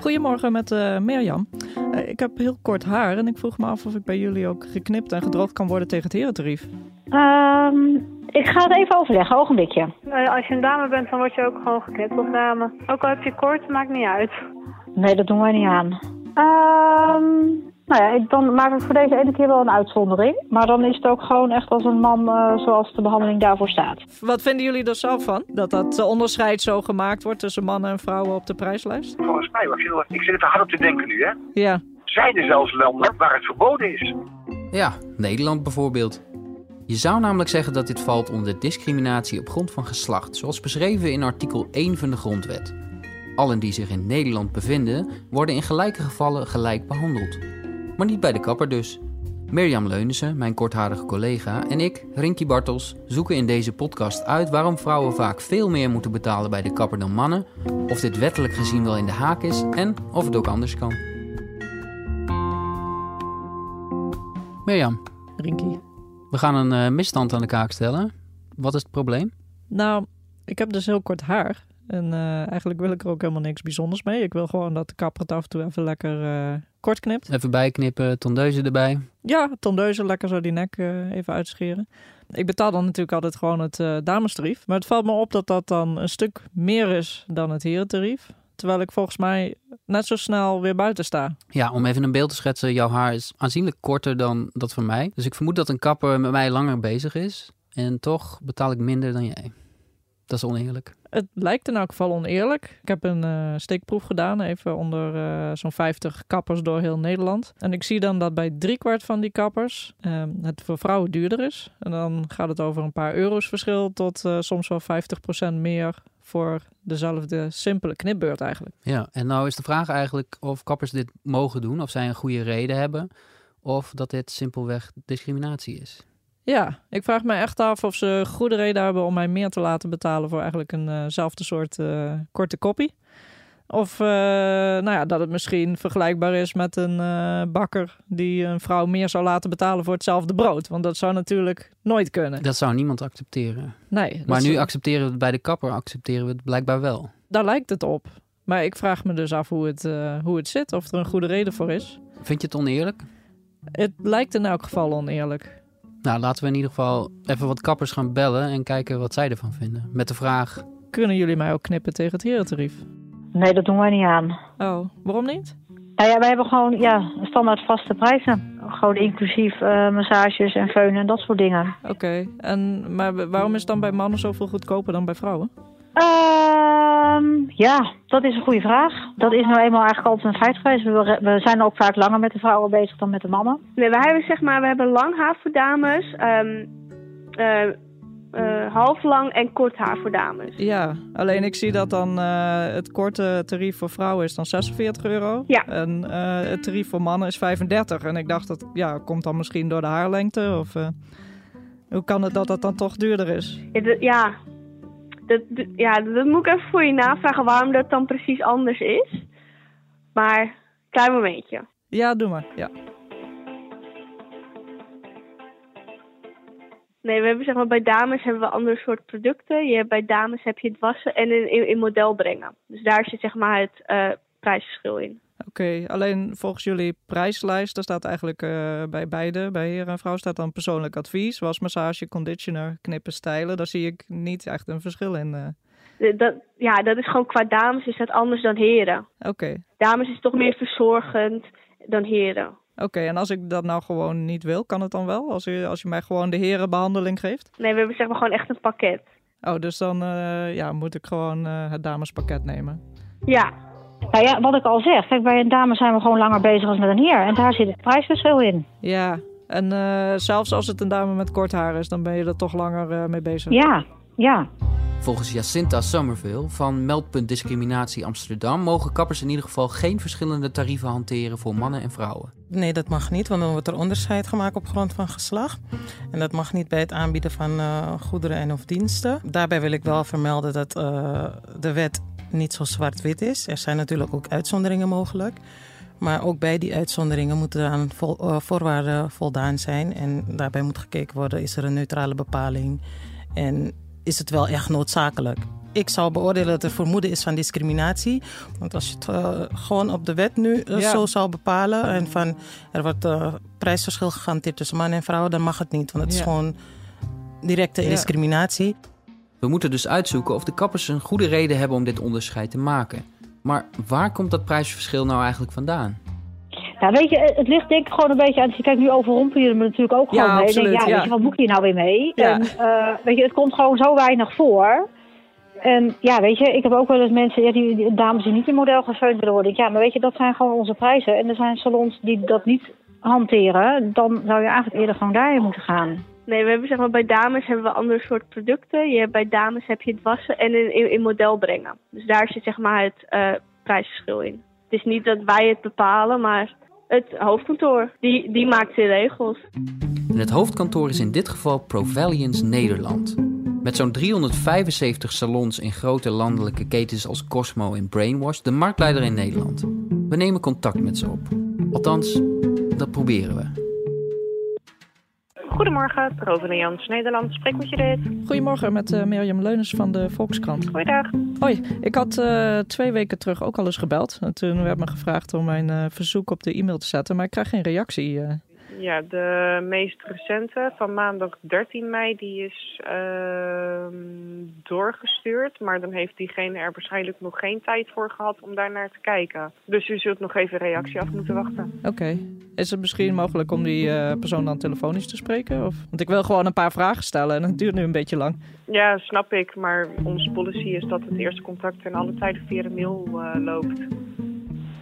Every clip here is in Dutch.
Goedemorgen met uh, Mirjam. Uh, ik heb heel kort haar en ik vroeg me af of ik bij jullie ook geknipt en gedroogd kan worden tegen het herentarief. Um, ik ga het even overleggen, ogenblikje. Nou als je een dame bent, dan word je ook gewoon geknipt als dame. Ook al heb je kort, maakt niet uit. Nee, dat doen wij niet aan. Um, nou ja, ik, dan maak ik voor deze ene keer wel een uitzondering. Maar dan is het ook gewoon echt als een man uh, zoals de behandeling daarvoor staat. Wat vinden jullie er zelf van? Dat dat onderscheid zo gemaakt wordt tussen mannen en vrouwen op de prijslijst? Volgens mij, ik zit er te hard op te denken nu, hè? Ja. Zijn er zelfs landen waar het verboden is? Ja, Nederland bijvoorbeeld. Je zou namelijk zeggen dat dit valt onder discriminatie op grond van geslacht, zoals beschreven in artikel 1 van de Grondwet. Allen die zich in Nederland bevinden, worden in gelijke gevallen gelijk behandeld maar niet bij de kapper dus. Mirjam Leunissen, mijn kortharige collega, en ik, Rinky Bartels, zoeken in deze podcast uit waarom vrouwen vaak veel meer moeten betalen bij de kapper dan mannen, of dit wettelijk gezien wel in de haak is en of het ook anders kan. Mirjam. Rinky. We gaan een uh, misstand aan de kaak stellen. Wat is het probleem? Nou, ik heb dus heel kort haar. En uh, eigenlijk wil ik er ook helemaal niks bijzonders mee. Ik wil gewoon dat de kapper het af en toe even lekker uh, kort knipt. Even bijknippen, tondeuzen erbij. Ja, tondeuzen, lekker zo die nek uh, even uitscheren. Ik betaal dan natuurlijk altijd gewoon het damestarief. Maar het valt me op dat dat dan een stuk meer is dan het herentarief. Terwijl ik volgens mij net zo snel weer buiten sta. Ja, om even een beeld te schetsen. Jouw haar is aanzienlijk korter dan dat van mij. Dus ik vermoed dat een kapper met mij langer bezig is. En toch betaal ik minder dan jij. Dat is oneerlijk. Het lijkt in elk geval oneerlijk. Ik heb een uh, steekproef gedaan, even onder uh, zo'n 50 kappers door heel Nederland. En ik zie dan dat bij driekwart van die kappers uh, het voor vrouwen duurder is. En dan gaat het over een paar euro's verschil tot uh, soms wel 50% meer voor dezelfde simpele knipbeurt eigenlijk. Ja, en nou is de vraag eigenlijk of kappers dit mogen doen, of zij een goede reden hebben, of dat dit simpelweg discriminatie is. Ja, ik vraag me echt af of ze goede reden hebben om mij meer te laten betalen voor eigenlijk eenzelfde uh soort uh, korte koppie. Of uh, nou ja, dat het misschien vergelijkbaar is met een bakker die een vrouw meer zou laten betalen voor hetzelfde brood. Want dat zou natuurlijk nooit kunnen. Dat zou niemand accepteren. Nee. Maar nu accepteren we het bij de kapper, accepteren we het blijkbaar wel. Daar lijkt het op. Maar ik vraag me dus af hoe het, hoe het zit, of er een goede reden voor is. Vind je het oneerlijk? Het lijkt in elk geval oneerlijk. Nou, laten we in ieder geval even wat kappers gaan bellen en kijken wat zij ervan vinden. Met de vraag: Kunnen jullie mij ook knippen tegen het herentarief? Nee, dat doen wij niet aan. Oh, waarom niet? Nou ja, wij hebben gewoon ja, standaard vaste prijzen. Gewoon inclusief uh, massages en feunen en dat soort dingen. Oké, okay. en maar waarom is het dan bij mannen zoveel goedkoper dan bij vrouwen? Uh, ja, dat is een goede vraag. Dat is nou eenmaal eigenlijk altijd een feit geweest. We, we zijn ook vaak langer met de vrouwen bezig dan met de mannen. Nee, we hebben zeg maar, we hebben lang haar voor dames, um, uh, uh, half lang en kort haar voor dames. Ja, alleen ik zie dat dan uh, het korte tarief voor vrouwen is dan 46 euro. Ja. En het tarief voor mannen is 35. En ik dacht dat, ja, komt dan misschien door de haarlengte of... hoe kan het dat dat dan toch duurder is? Ja dat, ja, dat moet ik even voor je navragen waarom dat dan precies anders is. Maar, klein momentje. Ja, doe maar. Ja. Nee, we hebben zeg maar bij dames hebben we andere soort producten. Je hebt, bij dames heb je het wassen en in, in, in model brengen. Dus daar zit zeg maar het uh, prijsverschil in. Oké, okay, alleen volgens jullie prijslijst, daar staat eigenlijk uh, bij beide, bij heer en vrouw, staat dan persoonlijk advies, wasmassage, conditioner, knippen, stijlen. Daar zie ik niet echt een verschil in. Uh. Dat, ja, dat is gewoon qua dames is dat anders dan heren. Oké. Okay. Dames is toch meer verzorgend dan heren. Oké, okay, en als ik dat nou gewoon niet wil, kan het dan wel? Als je, als je mij gewoon de herenbehandeling geeft? Nee, we hebben zeg maar gewoon echt een pakket. Oh, dus dan uh, ja, moet ik gewoon het damespakket nemen? Ja, nou ja, wat ik al zeg. Kijk, bij een dame zijn we gewoon langer bezig als met een heer. En daar zit het prijsverschil in. Ja, en uh, zelfs als het een dame met kort haar is, dan ben je er toch langer uh, mee bezig. Ja, ja. Volgens Jacinta Somerville van Meldpunt Discriminatie Amsterdam mogen kappers in ieder geval geen verschillende tarieven hanteren voor mannen en vrouwen. Nee, dat mag niet, want dan wordt er onderscheid gemaakt op grond van geslacht. En dat mag niet bij het aanbieden van uh, goederen en of diensten. Daarbij wil ik wel vermelden dat de wet niet zo zwart-wit is. Er zijn natuurlijk ook uitzonderingen mogelijk. Maar ook bij die uitzonderingen moeten aan vol, uh, voorwaarden voldaan zijn. En daarbij moet gekeken worden, is er een neutrale bepaling? En is het wel echt noodzakelijk? ik zou beoordelen dat er vermoeden is van discriminatie. Want als je het uh, gewoon op de wet nu uh, Ja. zo zou bepalen en van er wordt prijsverschil gehanteerd tussen man en vrouw, dan mag het niet. Want het is gewoon directe Ja. discriminatie. We moeten dus uitzoeken of de kappers een goede reden hebben om dit onderscheid te maken. Maar waar komt dat prijsverschil nou eigenlijk vandaan? Nou, weet je, het ligt denk ik gewoon een beetje aan. Je kijkt nu overrompel je me natuurlijk ook Ja, gewoon mee. Absoluut, denk, ja, ja. weet je, wat moet je hier nou weer mee? Ja. En, eh, weet je, het komt gewoon zo weinig voor. En ja, weet je, ik heb ook wel eens mensen, ja, die, die dames die niet in model gefeund willen worden. Ik, Ja, maar weet je, dat zijn gewoon onze prijzen. En er zijn salons die dat niet hanteren. Dan zou je eigenlijk eerder gewoon daarheen moeten gaan. Nee, we hebben zeg maar bij dames hebben we andere soort producten. Je bij dames heb je het wassen en in, in, model brengen. Dus daar zit zeg maar het eh, prijsverschil in. Het is niet dat wij het bepalen, maar het hoofdkantoor. Die, die maakt de regels. En het hoofdkantoor is in dit geval Provalians Nederland. Met zo'n 375 salons in grote landelijke ketens als Cosmo en Brainwash, de marktleider in Nederland. We nemen contact met ze op. Althans, dat proberen we. Goedemorgen, Provenians Nederland. Spreek met je dit. Goedemorgen met eh, Mirjam Leunens van de Volkskrant. Goeiedag. Hoi, ik had eh, twee weken terug ook al eens gebeld. En toen werd me gevraagd om mijn eh, verzoek op de e-mail te zetten, maar ik krijg geen reactie. Ja, de meest recente van maandag 13 mei, die is ehm, doorgestuurd. Maar dan heeft diegene er waarschijnlijk nog geen tijd voor gehad om daar naar te kijken. Dus u zult nog even reactie af moeten wachten. Oké. Is het misschien mogelijk om die eh, persoon dan telefonisch te spreken? Of? Want ik wil gewoon een paar vragen stellen en het duurt nu een beetje lang. Ja, snap ik. Maar onze policy is dat het eerste contact ten alle tijden via de mail eh, loopt.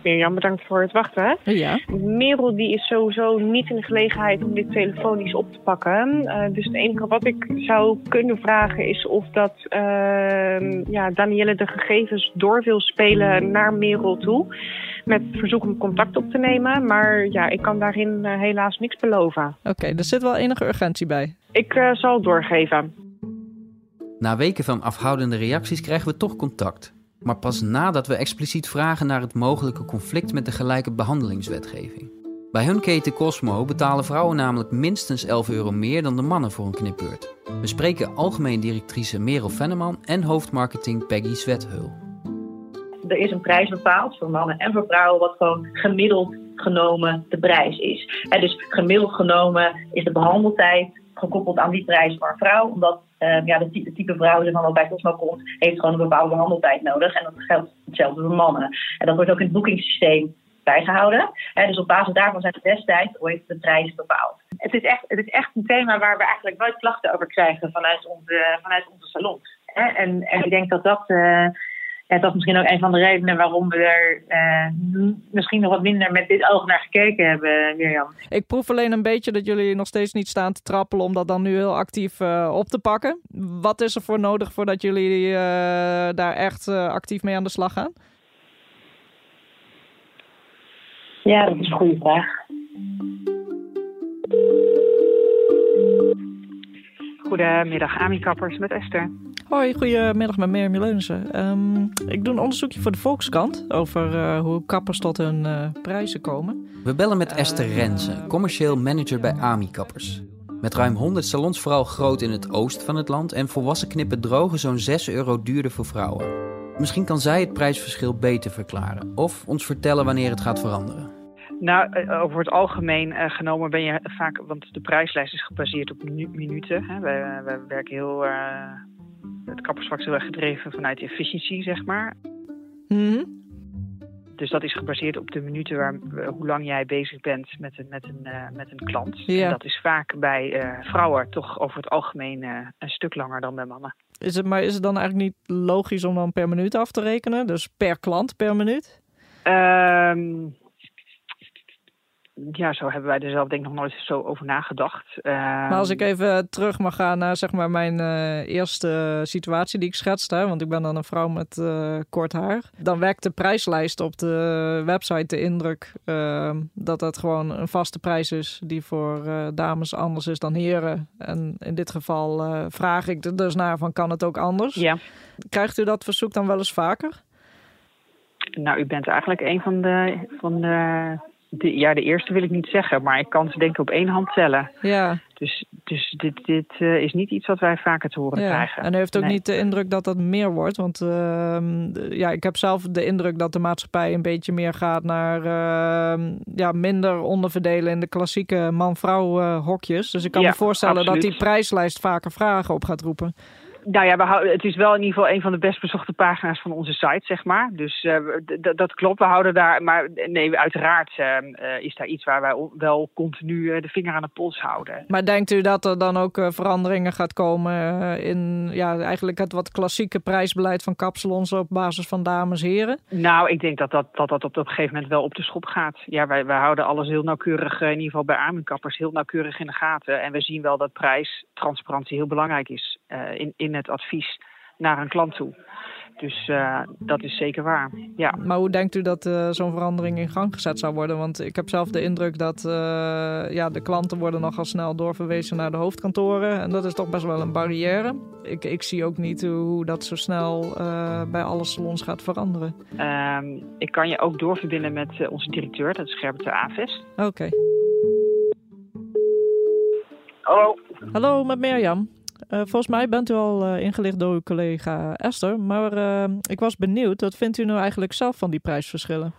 Mirjam, bedankt voor het wachten. Ja. Merel die is sowieso niet in de gelegenheid om dit telefonisch op te pakken. Eh, dus het enige wat ik zou kunnen vragen is of dat uh, ja, Danielle de gegevens door wil spelen naar Merel toe. Met het verzoek om contact op te nemen. Maar ja, ik kan daarin uh, helaas niks beloven. Oké, okay, er zit wel enige urgentie bij. Ik uh, zal het doorgeven. Na weken van afhoudende reacties krijgen we toch contact maar pas nadat we expliciet vragen naar het mogelijke conflict met de gelijke behandelingswetgeving. Bij hun keten Cosmo betalen vrouwen namelijk minstens 11 euro meer dan de mannen voor een knipbeurt. We spreken algemeen directrice Merel Venneman en hoofdmarketing Peggy Zwethul. Er is een prijs bepaald voor mannen en voor vrouwen wat gewoon gemiddeld genomen de prijs is. En dus gemiddeld genomen is de behandeltijd gekoppeld aan die prijs voor een vrouw, omdat uh, ja, de type, vrouw die dan bij Cosmo komt, heeft gewoon een bepaalde behandeltijd nodig. En dat geldt hetzelfde voor mannen. En dat wordt ook in het boekingssysteem bijgehouden. En dus op basis daarvan zijn destijds ooit de prijs bepaald. Het is, echt, het is echt een thema waar we eigenlijk nooit klachten over krijgen vanuit onze, vanuit onze salons. En, en ik denk dat dat. Ja, dat is misschien ook een van de redenen waarom we er uh, misschien nog wat minder met dit oog naar gekeken hebben, Mirjam. Ik proef alleen een beetje dat jullie nog steeds niet staan te trappelen om dat dan nu heel actief uh, op te pakken. Wat is er voor nodig voordat jullie uh, daar echt actief mee aan de slag gaan? Ja, dat is een goede vraag. Goedemiddag, Ami Kappers met Esther. Hoi, goedemiddag met Mirjam Leunissen. Um, ik doe een onderzoekje voor de Volkskrant over uh, hoe kappers tot hun uh, prijzen komen. We bellen met Esther Renze, commercieel manager bij Ami Kappers. Met ruim 100 salons, vooral groot in het oosten van het land, en volwassen knippen drogen zo'n 6 euro duurder voor vrouwen. Misschien kan zij het prijsverschil beter verklaren of ons vertellen wanneer het gaat veranderen. Nou, over het algemeen uh, genomen ben je vaak, want de prijslijst is gebaseerd op minu minuten. Hè. Wij, wij werken heel, uh, het kappersvak is heel erg gedreven vanuit efficiëntie, zeg maar. Mm -hmm. Dus dat is gebaseerd op de minuten waar, uh, hoe lang jij bezig bent met een, met een, met een klant. Ja. En dat is vaak bij vrouwen toch over het algemeen een stuk langer dan bij mannen. Is het, maar is het dan eigenlijk niet logisch om dan per minuut af te rekenen? Dus per klant per minuut? Um, ja, zo hebben wij er zelf denk ik nog nooit zo over nagedacht. Uh, maar als ik even terug mag gaan naar zeg maar mijn uh, eerste situatie die ik schetste, want ik ben dan een vrouw met uh, kort haar, dan werkt de prijslijst op de website de indruk dat het gewoon een vaste prijs is die voor dames anders is dan heren. En in dit geval vraag ik er dus naar van kan het ook anders? Ja. Krijgt u dat verzoek dan wel eens vaker? Nou, u bent eigenlijk een van de, van de de, ja, de eerste wil ik niet zeggen, maar ik kan ze denk ik op één hand tellen. Ja. Dus, dus dit, dit uh, is niet iets wat wij vaker te horen ja. krijgen. En u heeft ook Nee. niet de indruk dat dat meer wordt. Want ehm, ja, ik heb zelf de indruk dat de maatschappij een beetje meer gaat naar ehm, ja, minder onderverdelen in de klassieke man-vrouw eh, hokjes. Dus ik kan Ja, me voorstellen dat die prijslijst vaker vragen op gaat roepen. Nou ja, we houden, het is wel in ieder geval een van de best bezochte pagina's van onze site, zeg maar. Dus eh, dat klopt, we houden daar... Maar nee, uiteraard eh, eh, is daar iets waar wij wel continu de vinger aan de pols houden. Maar denkt u dat er dan ook veranderingen gaat komen in ja, eigenlijk het wat klassieke prijsbeleid van kapsalons op basis van dames-heren? Nou, ik denk dat dat, dat, dat op een gegeven moment wel op de schop gaat. Ja, wij, wij houden alles heel nauwkeurig, in ieder geval bij aankappers, heel nauwkeurig in de gaten. En we zien wel dat prijstransparantie heel belangrijk is in, in het advies naar een klant toe. Dus eh, dat is zeker waar, ja. Maar hoe denkt u dat eh, zo'n verandering in gang gezet zou worden? Want ik heb zelf de indruk dat eh, ja, de klanten worden nogal snel doorverwezen naar de hoofdkantoren. En dat is toch best wel een barrière. Ik, ik zie ook niet hoe, dat zo snel eh, bij alle salons gaat veranderen. Ehm, ik kan je ook doorverbinden met eh, onze directeur, dat is Gerbert de Aves. Oké. Hallo. Hallo, met Mirjam. Eh, volgens mij bent u al eh, ingelicht door uw collega Esther. Maar eh, ik was benieuwd, wat vindt u nou eigenlijk zelf van die prijsverschillen?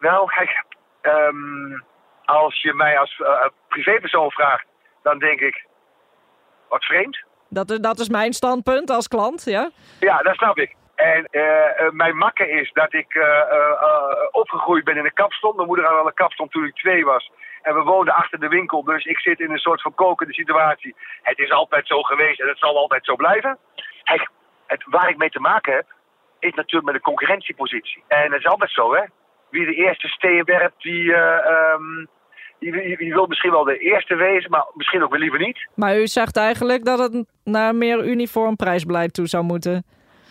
Nou, kijk, ehm, als je mij als privépersoon vraagt, dan denk ik, wat vreemd. Dat, is- dat is mijn standpunt als klant, ja? Ja, dat snap ik. En mijn makke is dat ik opgegroeid ben in een kapstom. Mijn moeder had al een kapstom toen ik twee was. En we woonden achter de winkel, dus ik zit in een soort van kokende situatie. Het is altijd zo geweest en het zal altijd zo blijven. Het, waar ik mee te maken heb, is natuurlijk met de concurrentiepositie. En het is altijd zo, hè. Wie de eerste steen werpt, die, die wil misschien wel de eerste wezen, maar misschien ook weer liever niet. Maar u zegt eigenlijk dat het naar meer uniform prijsbeleid toe zou moeten.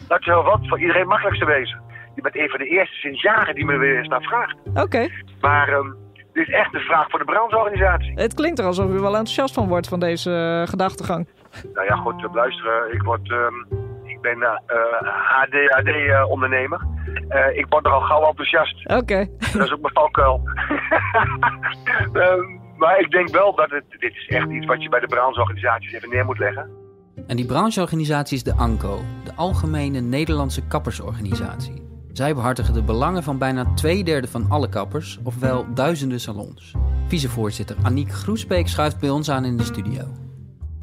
Dat is heel wat, voor iedereen makkelijkste wezen. Je bent een van de eerste sinds jaren die me er weer eens naar vraagt. Oké. Maar ehm, dit is echt een vraag voor de brancheorganisatie. Het klinkt er alsof u wel enthousiast van wordt van deze eh, gedachtegang. Nou ja, goed, eh, luisteren. Ik, word, ehm, ik ben eh ADHD-ondernemer. Eh, ik word er al gauw enthousiast. Oké. Dat is ook mijn valkuil. Ehm, maar ik denk wel dat het, dit is echt iets wat je bij de brancheorganisaties even neer moet leggen. En die brancheorganisatie is de ANCO, de Algemene Nederlandse Kappersorganisatie. Zij behartigen de belangen van bijna twee derde van alle kappers, ofwel duizenden salons. Vicevoorzitter Aniek Groesbeek schuift bij ons aan in de studio.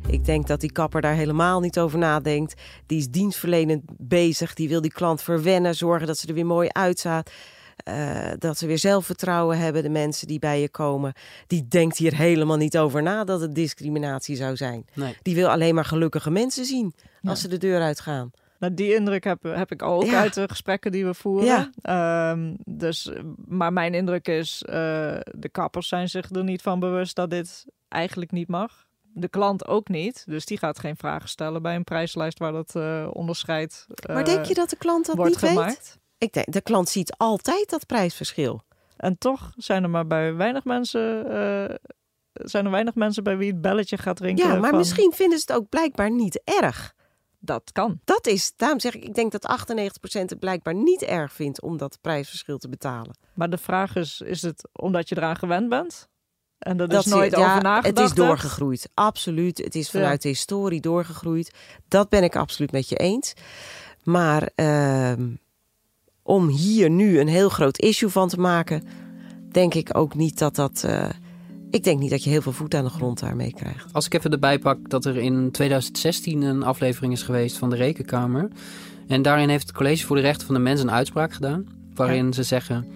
Ik denk dat die kapper daar helemaal niet over nadenkt. Die is dienstverlenend bezig. Die wil die klant verwennen. Zorgen dat ze er weer mooi uitzaat. Eh, dat ze weer zelfvertrouwen hebben, de mensen die bij je komen. Die denkt hier helemaal niet over na dat het discriminatie zou zijn. Nee. Die wil alleen maar gelukkige mensen zien als ze de deur uitgaan. Nou, die indruk heb, heb ik ook Ja. uit de gesprekken die we voeren. Ja. Ehm, dus, maar mijn indruk is, eh, de kappers zijn zich er niet van bewust dat dit eigenlijk niet mag. De klant ook niet, dus die gaat geen vragen stellen bij een prijslijst waar dat eh onderscheid Maar eh, denk je dat de klant dat wordt niet weet? gemaakt. Ik denk, de klant ziet altijd dat prijsverschil. En toch zijn er maar bij weinig mensen, zijn er weinig mensen bij wie het belletje gaat rinkelen. Ja, maar van, misschien vinden ze het ook blijkbaar niet erg. Dat kan. Dat is, daarom zeg ik, ik denk dat 98% het blijkbaar niet erg vindt om dat prijsverschil te betalen. Maar de vraag is, is het omdat je eraan gewend bent? En dat, Dat is nooit ja, over nagedacht Het is hebt? doorgegroeid, absoluut. Het is vanuit de historie doorgegroeid. Dat ben ik absoluut met je eens. Maar ehm, om hier nu een heel groot issue van te maken, denk ik ook niet dat dat. eh, ik denk niet dat je heel veel voet aan de grond daarmee krijgt. Als ik even erbij pak dat er in 2016 een aflevering is geweest van de Rekenkamer. En daarin heeft het College voor de Rechten van de Mens een uitspraak gedaan. Waarin ze zeggen...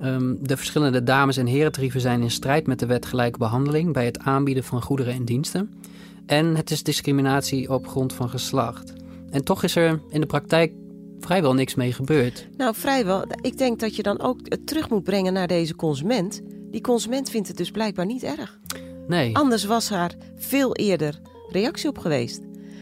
ehm, de verschillende dames- en herentarieven zijn in strijd met de wet gelijke behandeling... bij het aanbieden van goederen en diensten. En het is discriminatie op grond van geslacht. En toch is er in de praktijk vrijwel niks mee gebeurd. Nou, vrijwel. Ik denk dat je dan ook het terug moet brengen naar deze consument. Die consument vindt het dus blijkbaar niet erg. Nee. Anders was haar veel eerder reactie op geweest.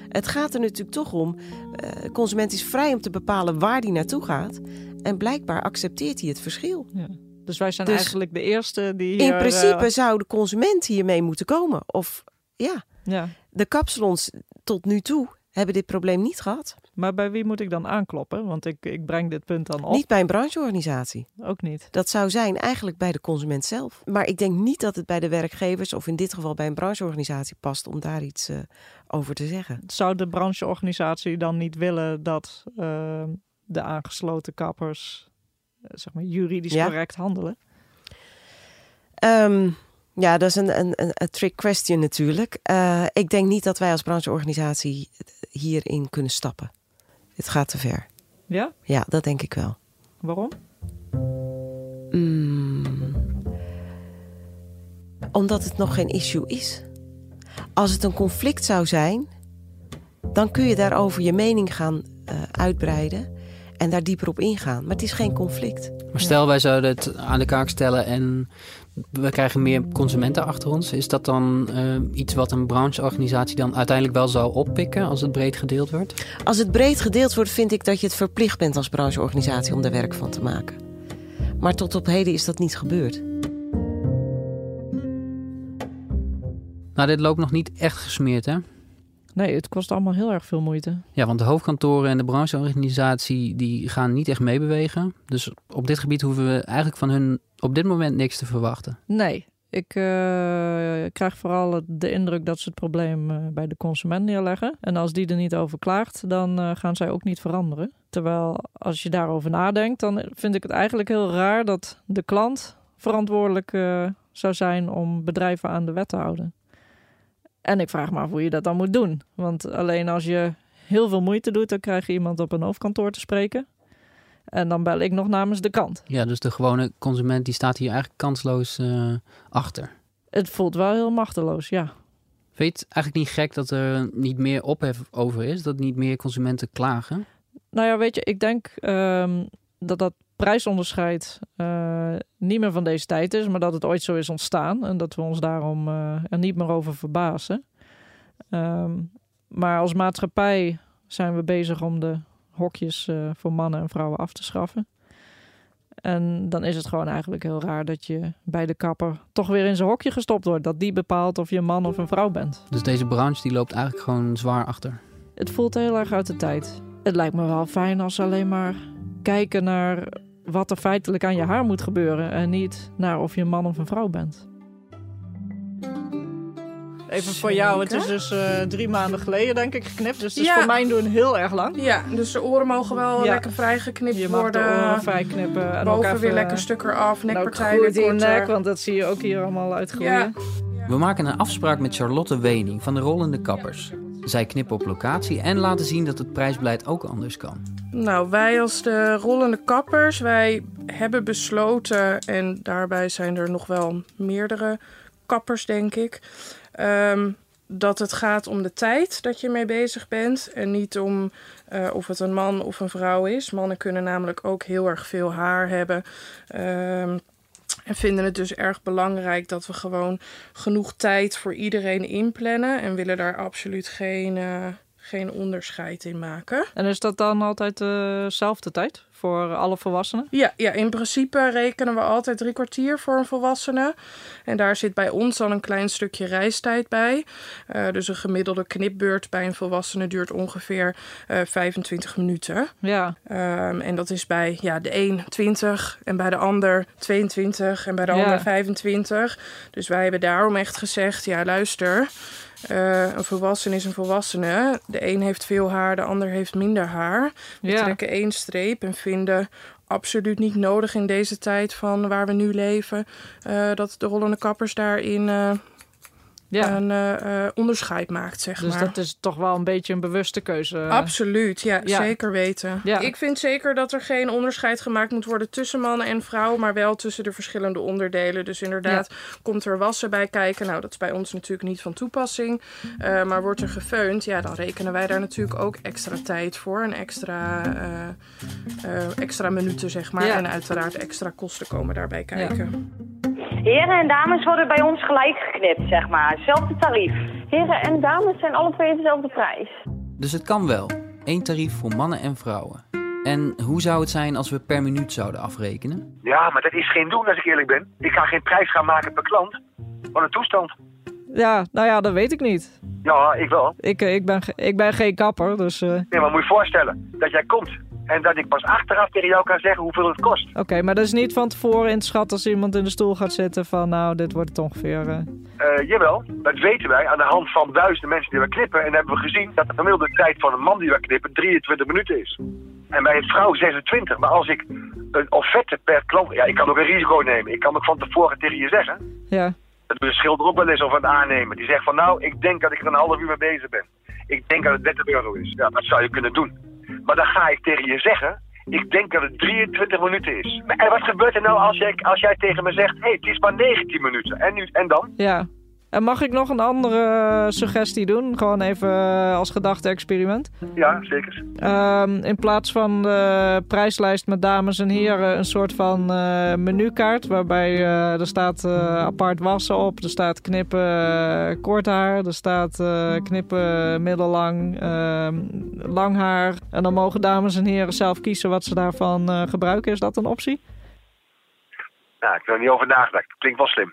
Het gaat er natuurlijk toch om. eh, De consument is vrij om te bepalen waar hij naartoe gaat. En blijkbaar accepteert hij het verschil. Ja. Dus wij zijn Dus eigenlijk de eerste die hier... In principe eh, zou de consument hiermee moeten komen. Of ja, ja. de kapsalons tot nu toe hebben dit probleem niet gehad. Maar bij wie moet ik dan aankloppen? Want ik, ik breng dit punt dan op. Niet bij een brancheorganisatie. Ook niet. Dat zou zijn eigenlijk bij de consument zelf. Maar ik denk niet dat het bij de werkgevers of in dit geval bij een brancheorganisatie past om daar iets uh, over te zeggen. Zou de brancheorganisatie dan niet willen dat uh, de aangesloten kappers uh, zeg maar juridisch ja. correct handelen? Um, ja, dat is een, een, een, trick question natuurlijk. Ik denk niet dat wij als brancheorganisatie hierin kunnen stappen. Het gaat te ver. Ja? Ja, dat denk ik wel. Waarom? Mm, omdat het nog geen issue is. Als het een conflict zou zijn, dan kun je daarover je mening gaan uh, uitbreiden en daar dieper op ingaan. Maar het is geen conflict. Maar stel, wij zouden het aan de kaak stellen en we krijgen meer consumenten achter ons. Is dat dan uh, iets wat een brancheorganisatie dan uiteindelijk wel zou oppikken als het breed gedeeld wordt? Als het breed gedeeld wordt, vind ik dat je het verplicht bent als brancheorganisatie om er werk van te maken. Maar tot op heden is dat niet gebeurd. Nou, dit loopt nog niet echt gesmeerd, hè? Nee, het kost allemaal heel erg veel moeite. Ja, want de hoofdkantoren en de brancheorganisatie die gaan niet echt meebewegen. Dus op dit gebied hoeven we eigenlijk van hun op dit moment niks te verwachten. Nee, ik uh, krijg vooral de indruk dat ze het probleem uh, bij de consument neerleggen. En als die er niet over klaagt, dan uh, gaan zij ook niet veranderen. Terwijl als je daarover nadenkt, dan vind ik het eigenlijk heel raar dat de klant verantwoordelijk zou zijn om bedrijven aan de wet te houden. En ik vraag me af hoe je dat dan moet doen. Want alleen als je heel veel moeite doet, dan krijg je iemand op een hoofdkantoor te spreken. En dan bel ik nog namens de kant. Ja, dus de gewone consument die staat hier eigenlijk kansloos uh, achter. Het voelt wel heel machteloos, ja. Vind je het eigenlijk niet gek dat er niet meer ophef over is? Dat niet meer consumenten klagen? Nou ja, weet je, ik denk um, dat dat prijsonderscheid uh, niet meer van deze tijd is, maar dat het ooit zo is ontstaan en dat we ons daarom uh, er niet meer over verbazen. Um, maar als maatschappij zijn we bezig om de hokjes uh, voor mannen en vrouwen af te schaffen. En dan is het gewoon eigenlijk heel raar dat je bij de kapper toch weer in zijn hokje gestopt wordt. Dat die bepaalt of je een man of een vrouw bent. Dus deze branche die loopt eigenlijk gewoon zwaar achter. Het voelt heel erg uit de tijd. Het lijkt me wel fijn als alleen maar kijken naar wat er feitelijk aan je haar moet gebeuren. En niet naar of je een man of een vrouw bent. Even voor jou, het is dus uh, drie maanden geleden denk ik geknipt. Dus het is Ja. voor mijn doen heel erg lang. Ja, dus de oren mogen wel Ja. lekker vrij geknipt Je mag worden. de oren vrij knippen. En ook Boven even, weer lekker stuk eraf, nou, nekpartij goed weer in nek, want dat zie je ook hier allemaal uitgroeien. Ja. We maken een afspraak met Charlotte Wening van de Rollende Kappers. Zij knippen op locatie en laten zien dat het prijsbeleid ook anders kan. Nou, wij als de rollende kappers, wij hebben besloten, en daarbij zijn er nog wel meerdere kappers, denk ik, ehm, dat het gaat om de tijd dat je mee bezig bent en niet om eh, of het een man of een vrouw is. Mannen kunnen namelijk ook heel erg veel haar hebben. Ehm, en vinden het dus erg belangrijk dat we gewoon genoeg tijd voor iedereen inplannen. En willen daar absoluut geen, eh, geen onderscheid in maken. En is dat dan altijd eh, dezelfde tijd voor alle volwassenen? Ja, ja, in principe rekenen we altijd drie kwartier voor een volwassene. En daar zit bij ons dan een klein stukje reistijd bij. Eh, dus een gemiddelde knipbeurt bij een volwassene duurt ongeveer eh 25 minuten. Ja. Ehm, en dat is bij ja, de een 20 en bij de ander 22 en bij de Ja. ander 25. Dus wij hebben daarom echt gezegd, ja luister... eh, een volwassene is een volwassene. De een heeft veel haar, de ander heeft minder haar. We Ja. trekken één streep en vinden absoluut niet nodig in deze tijd van waar we nu leven... eh, dat de rollende kappers daarin eh, Ja. een eh, eh, onderscheid maakt, zeg Dus maar. dat is toch wel een beetje een bewuste keuze. Absoluut, ja, Ja. zeker weten. Ja. Ik vind zeker dat er geen onderscheid gemaakt moet worden tussen mannen en vrouwen, maar wel tussen de verschillende onderdelen. Dus inderdaad, komt er wassen bij kijken. Nou, dat is bij ons natuurlijk niet van toepassing. Eh, maar wordt er gefeund, ja, dan rekenen wij daar natuurlijk ook extra tijd voor. En extra, extra minuten, zeg maar. En uiteraard extra kosten komen daarbij kijken. Heren en dames worden bij ons gelijk geknipt, zeg maar. Hetzelfde tarief. Heren en dames zijn alle twee dezelfde prijs. Dus het kan wel. Één tarief voor mannen en vrouwen. En hoe zou het zijn als we per minuut zouden afrekenen? Ja, maar dat is geen doen als ik eerlijk ben. Ik ga geen prijs gaan maken per klant. Wat een toestand. Ja, nou ja, dat weet ik niet. Ja, ik wel. Ik, eh, ik, ben, ik ben geen kapper, dus... eh, Nee, maar moet je je voorstellen dat jij komt en dat ik pas achteraf tegen jou kan zeggen hoeveel het kost. Oké, maar dat is niet van tevoren in te schatten als iemand in de stoel gaat zitten van... nou, dit wordt het ongeveer... eh. Eh, jawel, dat weten wij aan de hand van duizenden mensen die we knippen. En hebben we gezien dat de gemiddelde tijd van een man die we knippen 23 minuten is. En bij een vrouw 26. Maar als ik een offerte per klant... Ja, ik kan ook een risico nemen. Ik kan ook van tevoren tegen je zeggen. Ja, Dat doet de schilder ook wel eens of een aannemer. Die zegt van nou, ik denk dat ik er een half uur mee bezig ben. Ik denk dat het 30 euro is. Ja, dat zou je kunnen doen. Maar dan ga ik tegen je zeggen, ik denk dat het 23 minuten is. En wat gebeurt er nou als jij, als jij tegen me zegt, hé, hey, het is maar 19 minuten. En, nu, en dan? ja. En mag ik nog een andere suggestie doen? Gewoon even eh, als gedachte-experiment. Ja, zeker. Ehm, in plaats van de prijslijst met dames en heren een soort van eh, menukaart. Waarbij eh, er staat apart wassen op. Er staat knippen kort haar. Er staat knippen middellang, ehm, lang haar. En dan mogen dames en heren zelf kiezen wat ze daarvan gebruiken. Is dat een optie? Nou, ik heb er niet over nagedacht. Klinkt wel slim.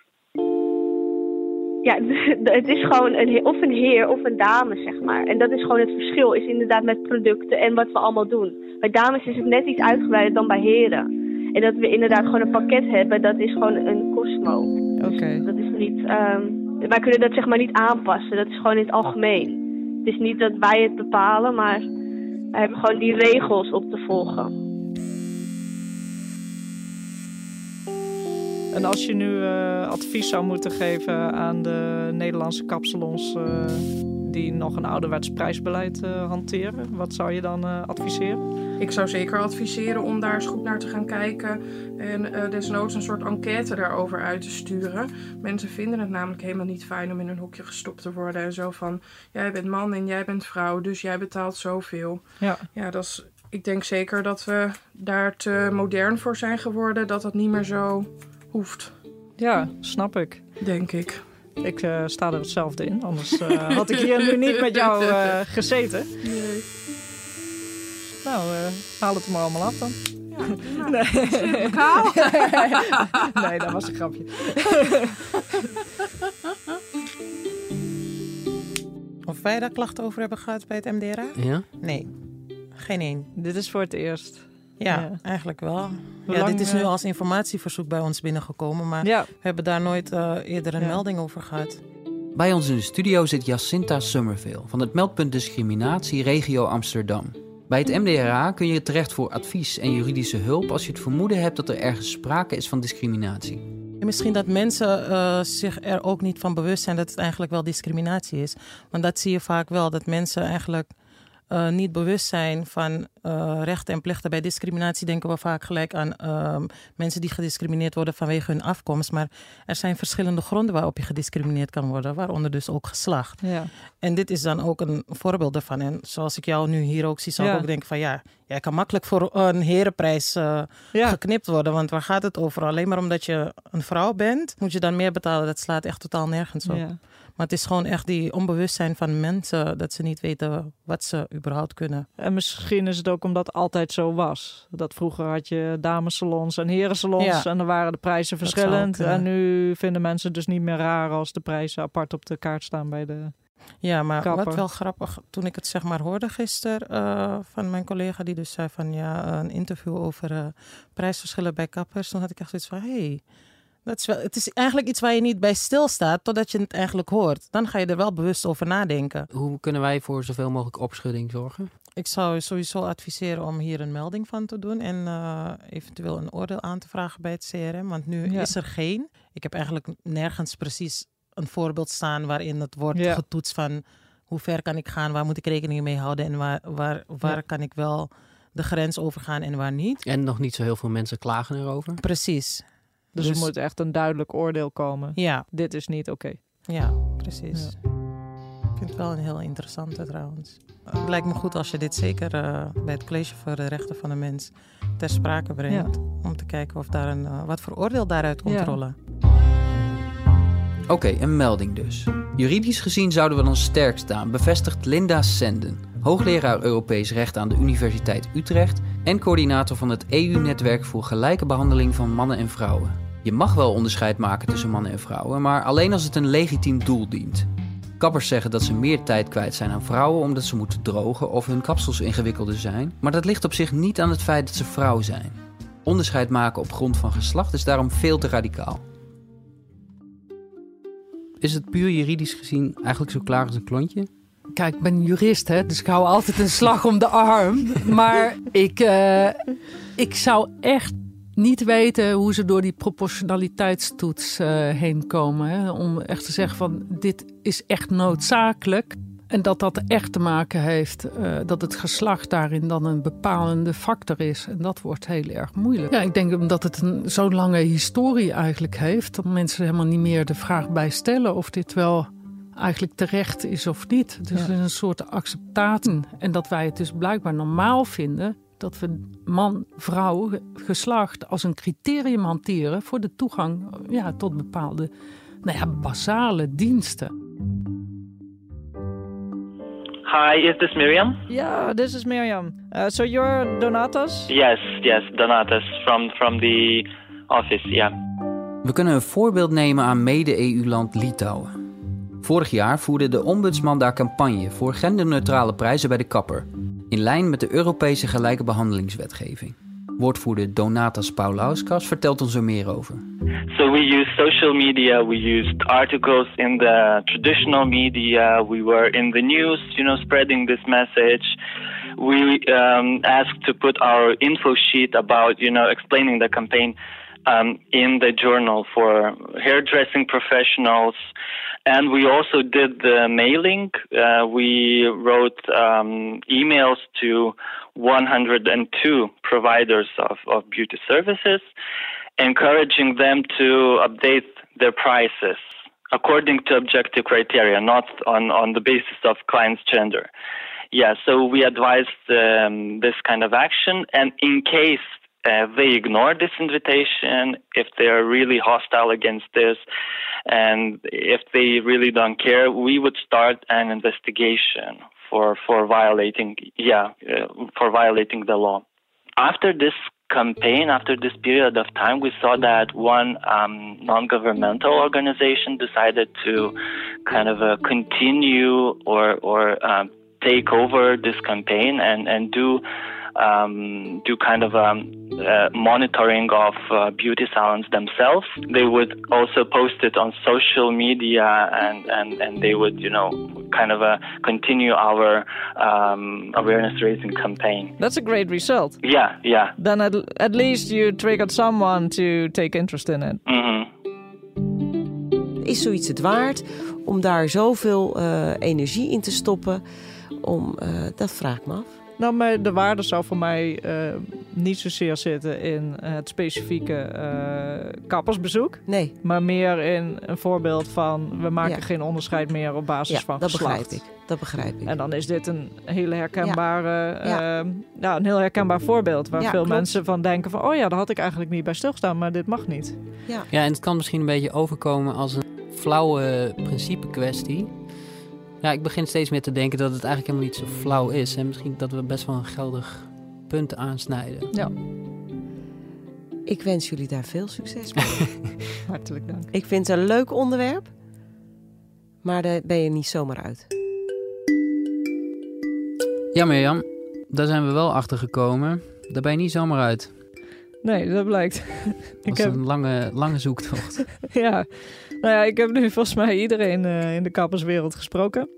Ja, het is gewoon een, of een heer of een dame, zeg maar. En dat is gewoon het verschil, is inderdaad met producten en wat we allemaal doen. Bij dames is het net iets uitgebreider dan bij heren. En dat we inderdaad gewoon een pakket hebben, dat is gewoon een Cosmo. Oké. Dat is niet, ehm, wij kunnen dat zeg maar niet aanpassen, dat is gewoon in het algemeen. Het is niet dat wij het bepalen, maar wij hebben gewoon die regels op te volgen. En als je nu eh, advies zou moeten geven aan de Nederlandse kapsalons eh, die nog een ouderwets prijsbeleid eh, hanteren, wat zou je dan adviseren? Ik zou zeker adviseren om daar eens goed naar te gaan kijken en desnoods een soort enquête daarover uit te sturen. Mensen vinden het namelijk helemaal niet fijn om in een hokje gestopt te worden en zo van jij bent man en jij bent vrouw, dus jij betaalt zoveel. Ja. Ja, dat is, ik denk zeker dat we daar te modern voor zijn geworden, dat dat niet meer zo hoeft. Ja, snap ik. Denk ik. Ik eh, sta er hetzelfde in, anders eh, had ik hier nu niet met jou eh, gezeten. Nee. Nou, eh, haal het er maar allemaal af dan. nou, nee. kaal. nee, dat was een grapje. Of wij daar klachten over hebben gehad bij het MDRA? Ja? Nee, geen één. Dit is voor het eerst. Ja, Ja. eigenlijk wel. Hoe ja, lang, dit is nu eh, als informatieverzoek bij ons binnengekomen, maar Ja. we hebben daar nooit eh, eerder een Ja. melding over gehad. Bij ons in de studio zit Jacinta Summerville van het meldpunt Discriminatie Regio Amsterdam. Bij het MDRA kun je terecht voor advies en juridische hulp als je het vermoeden hebt dat er ergens sprake is van discriminatie. En misschien dat mensen eh, zich er ook niet van bewust zijn dat het eigenlijk wel discriminatie is. Want dat zie je vaak wel, dat mensen eigenlijk eh, niet bewust zijn van eh, rechten en plichten. Bij discriminatie denken we vaak gelijk aan ehm, mensen die gediscrimineerd worden vanwege hun afkomst. Maar er zijn verschillende gronden waarop je gediscrimineerd kan worden, waaronder dus ook geslacht. Ja. En dit is dan ook een voorbeeld daarvan. En zoals ik jou nu hier ook zie, zou Ja. ik ook denken van ja, jij kan makkelijk voor een herenprijs eh, Ja. geknipt worden. Want waar gaat het over? Alleen maar omdat je een vrouw bent, moet je dan meer betalen. Dat slaat echt totaal nergens op. Maar het is gewoon echt die onbewustzijn van mensen dat ze niet weten wat ze überhaupt kunnen. En misschien is het ook omdat het altijd zo was. Dat vroeger had je damesalons en herensalons Ja. en dan waren de prijzen verschillend. En nu vinden mensen het dus niet meer raar als de prijzen apart op de kaart staan bij de... Ja, maar Kapper. wat wel grappig, toen ik het zeg maar hoorde gisteren eh, van mijn collega die dus zei van ja, een interview over eh, prijsverschillen bij kappers, toen had ik echt zoiets van hé, hey, dat is wel, het is eigenlijk iets waar je niet bij stilstaat totdat je het eigenlijk hoort. Dan ga je er wel bewust over nadenken. Hoe kunnen wij voor zoveel mogelijk opschudding zorgen? Ik zou sowieso adviseren om hier een melding van te doen en eh, eventueel een oordeel aan te vragen bij het CRM, want nu Ja. is er geen. Ik heb eigenlijk nergens precies een voorbeeld staan waarin het wordt Ja. getoetst van hoe ver kan ik gaan, waar moet ik rekening mee houden en waar, waar, waar Ja. kan ik wel de grens overgaan en waar niet. En nog niet zo heel veel mensen klagen erover. Precies. Dus, er moet echt een duidelijk oordeel komen. Ja, Dit is niet oké. ja, precies. Ik vind het wel een heel interessante trouwens. Het lijkt me goed als je dit zeker eh, bij het College voor de Rechten van de Mens ter sprake brengt. Om te kijken of daar een, eh, wat voor oordeel daaruit komt Ja. rollen. Oké, een melding dus. Juridisch gezien zouden we dan sterk staan, bevestigt Linda Senden, hoogleraar Europees Recht aan de Universiteit Utrecht en coördinator van het EU-netwerk voor gelijke behandeling van mannen en vrouwen. Je mag wel onderscheid maken tussen mannen en vrouwen, maar alleen als het een legitiem doel dient. Kappers zeggen dat ze meer tijd kwijt zijn aan vrouwen omdat ze moeten drogen of hun kapsels ingewikkelder zijn, maar dat ligt op zich niet aan het feit dat ze vrouw zijn. Onderscheid maken op grond van geslacht is daarom veel te radicaal. Is het puur juridisch gezien eigenlijk zo klaar als een klontje? Kijk, ik ben jurist, hè, dus ik hou altijd een slag om de arm. Maar ik, uh, ik zou echt niet weten hoe ze door die proportionaliteitstoets uh, heen komen. Hè, om echt te zeggen van dit is echt noodzakelijk. En dat dat echt te maken heeft uh, dat het geslacht daarin dan een bepalende factor is. En dat wordt heel erg moeilijk. Ja, ik denk omdat het een zo'n lange historie eigenlijk heeft, dat mensen helemaal niet meer de vraag bij stellen of dit wel eigenlijk terecht is of niet. Dus ja. er is een soort acceptatie. En dat wij het dus blijkbaar normaal vinden dat we man, vrouw, geslacht als een criterium hanteren voor de toegang ja, tot bepaalde nou ja, basale diensten. Hi, is this Miriam? Yeah, this is Miriam. Uh, so you're Donatas? Yes, yes, Donatas from, from the office, yeah. We kunnen een voorbeeld nemen aan mede-EU-land Litouwen. Vorig jaar voerde de ombudsman daar campagne voor genderneutrale prijzen bij de kapper, in lijn met de Europese gelijke behandelingswetgeving. Woordvoerder Donatas Paulauskas vertelt ons er meer over. So we used social media, we used articles in the traditional media, we were in the news, you know, spreading this message. We um, asked to put our info sheet about, you know, explaining the campaign um, in the journal for hairdressing professionals. And we also did the mailing. Uh, we wrote um, emails to 102 providers of, of beauty services, encouraging them to update their prices according to objective criteria, not on, on the basis of client's gender. Yeah, so we advised um, this kind of action. And in case uh, they ignore this invitation, if they are really hostile against this, and if they really don't care, we would start an investigation for for violating yeah uh, for violating the law. After this campaign, after this period of time, we saw that one um, non-governmental organization decided to kind of uh, continue or or um, take over this campaign and and do um, do kind of um, uh, monitoring of uh, beauty salons themselves. They would also post it on social media, and and and they would you know kind of uh, continue our um, awareness raising campaign. That's a great result. Yeah, yeah. Then at, at least you triggered someone to take interest in it. Mm-hmm. Is zoiets het waard om daar zoveel uh, energie in te stoppen? Om, uh, dat vraag ik me af. Nou, maar de waarde zou voor mij uh, niet zozeer zitten in het specifieke uh, kappersbezoek. Nee. Maar meer in een voorbeeld van we maken ja. geen onderscheid meer op basis ja, van dat geslacht. begrijp ik. Dat begrijp ik. En dan is dit een hele herkenbare, ja. Uh, ja een heel herkenbaar voorbeeld waar veel klopt. mensen van denken van oh ja, daar had ik eigenlijk niet bij stilgestaan, maar dit mag niet. Ja. ja, en het kan misschien een beetje overkomen als een flauwe principe kwestie. Ja, ik begin steeds meer te denken dat het eigenlijk helemaal niet zo flauw is. En misschien dat we best wel een geldig punt aansnijden. Ja. Ik wens jullie daar veel succes mee. Hartelijk dank. Ik vind het een leuk onderwerp, maar daar ben je niet zomaar uit. Ja, Mirjam, daar zijn we wel achter gekomen. Daar ben je niet zomaar uit. Nee, dat blijkt. Dat is heb... een lange, lange zoektocht. ja. Nou ja, ik heb nu volgens mij iedereen uh, in de kapperswereld gesproken.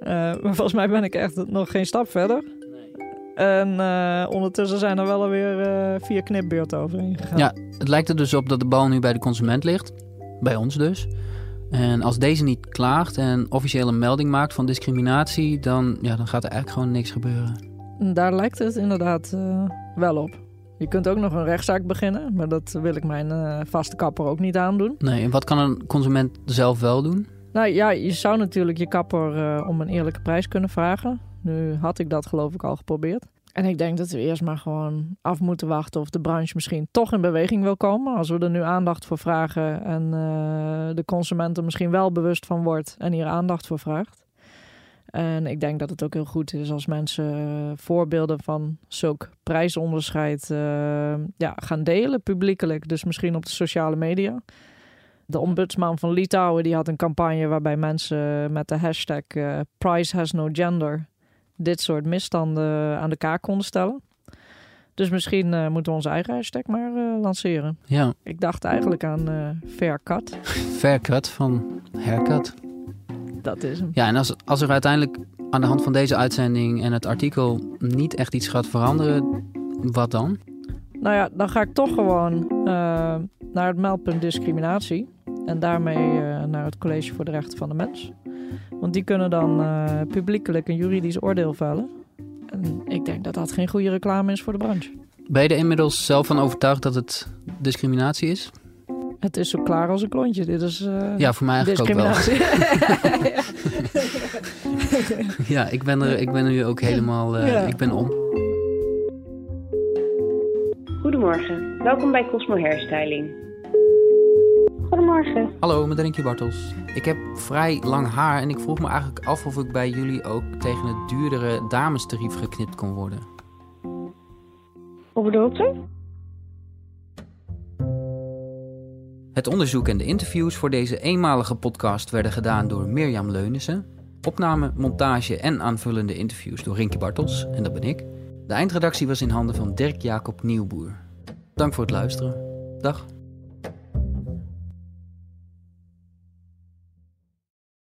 Uh, maar volgens mij ben ik echt nog geen stap verder. Nee. En uh, ondertussen zijn er wel alweer vier knipbeurten overheen gegaan. Ja, het lijkt er dus op dat de bal nu bij de consument ligt. Bij ons dus. En als deze niet klaagt en officiële melding maakt van discriminatie... dan, ja, dan gaat er eigenlijk gewoon niks gebeuren. Daar lijkt het inderdaad wel op. Je kunt ook nog een rechtszaak beginnen, maar dat wil ik mijn uh, vaste kapper ook niet aandoen. Nee, en wat kan een consument zelf wel doen? Nou ja, je zou natuurlijk je kapper uh, om een eerlijke prijs kunnen vragen. Nu had ik dat geloof ik al geprobeerd. En ik denk dat we eerst maar gewoon af moeten wachten of de branche misschien toch in beweging wil komen. Als we er nu aandacht voor vragen en uh, de consument er misschien wel bewust van wordt en hier aandacht voor vraagt. En ik denk dat het ook heel goed is als mensen eh, voorbeelden van zulk prijsonderscheid uh, ja, gaan delen publiekelijk. Dus misschien op de sociale media. De ombudsman van Litouwen die had een campagne waarbij mensen met de hashtag uh, Price has no gender dit soort misstanden aan de kaak konden stellen. Dus misschien uh, moeten we onze eigen hashtag maar uh, lanceren. Ja. Ik dacht eigenlijk aan uh, Fair Cut. Fair Cut van Haircut. Dat is hem. Ja, en als, als er uiteindelijk aan de hand van deze uitzending en het artikel niet echt iets gaat veranderen, wat dan? Nou ja, dan ga ik toch gewoon naar het meldpunt discriminatie. En daarmee naar het College voor de Rechten van de Mens. Want die kunnen dan publiekelijk een juridisch oordeel vellen. En ik denk dat dat geen goede reclame is voor de branche. Ben je er inmiddels zelf van overtuigd dat het discriminatie is? Het is zo klaar als een klontje. Dit is uh, ja, voor mij eigenlijk ook wel. ja, ik ben er, ik ben er nu ook helemaal. Uh, ja. Ik ben om. Goedemorgen, welkom bij Cosmo Hairstyling. Goedemorgen. Hallo, met Rinkje Bartels. Ik heb vrij lang haar en ik vroeg me eigenlijk af of ik bij jullie ook tegen het duurdere damestarief geknipt kon worden. Hoe bedoelt u? Het onderzoek en de interviews voor deze eenmalige podcast werden gedaan door Mirjam Leunissen. Opname, montage en aanvullende interviews door Rinkje Bartels, en dat ben ik. De eindredactie was in handen van Dirk Jacob Nieuwboer. Dank voor het luisteren. Dag.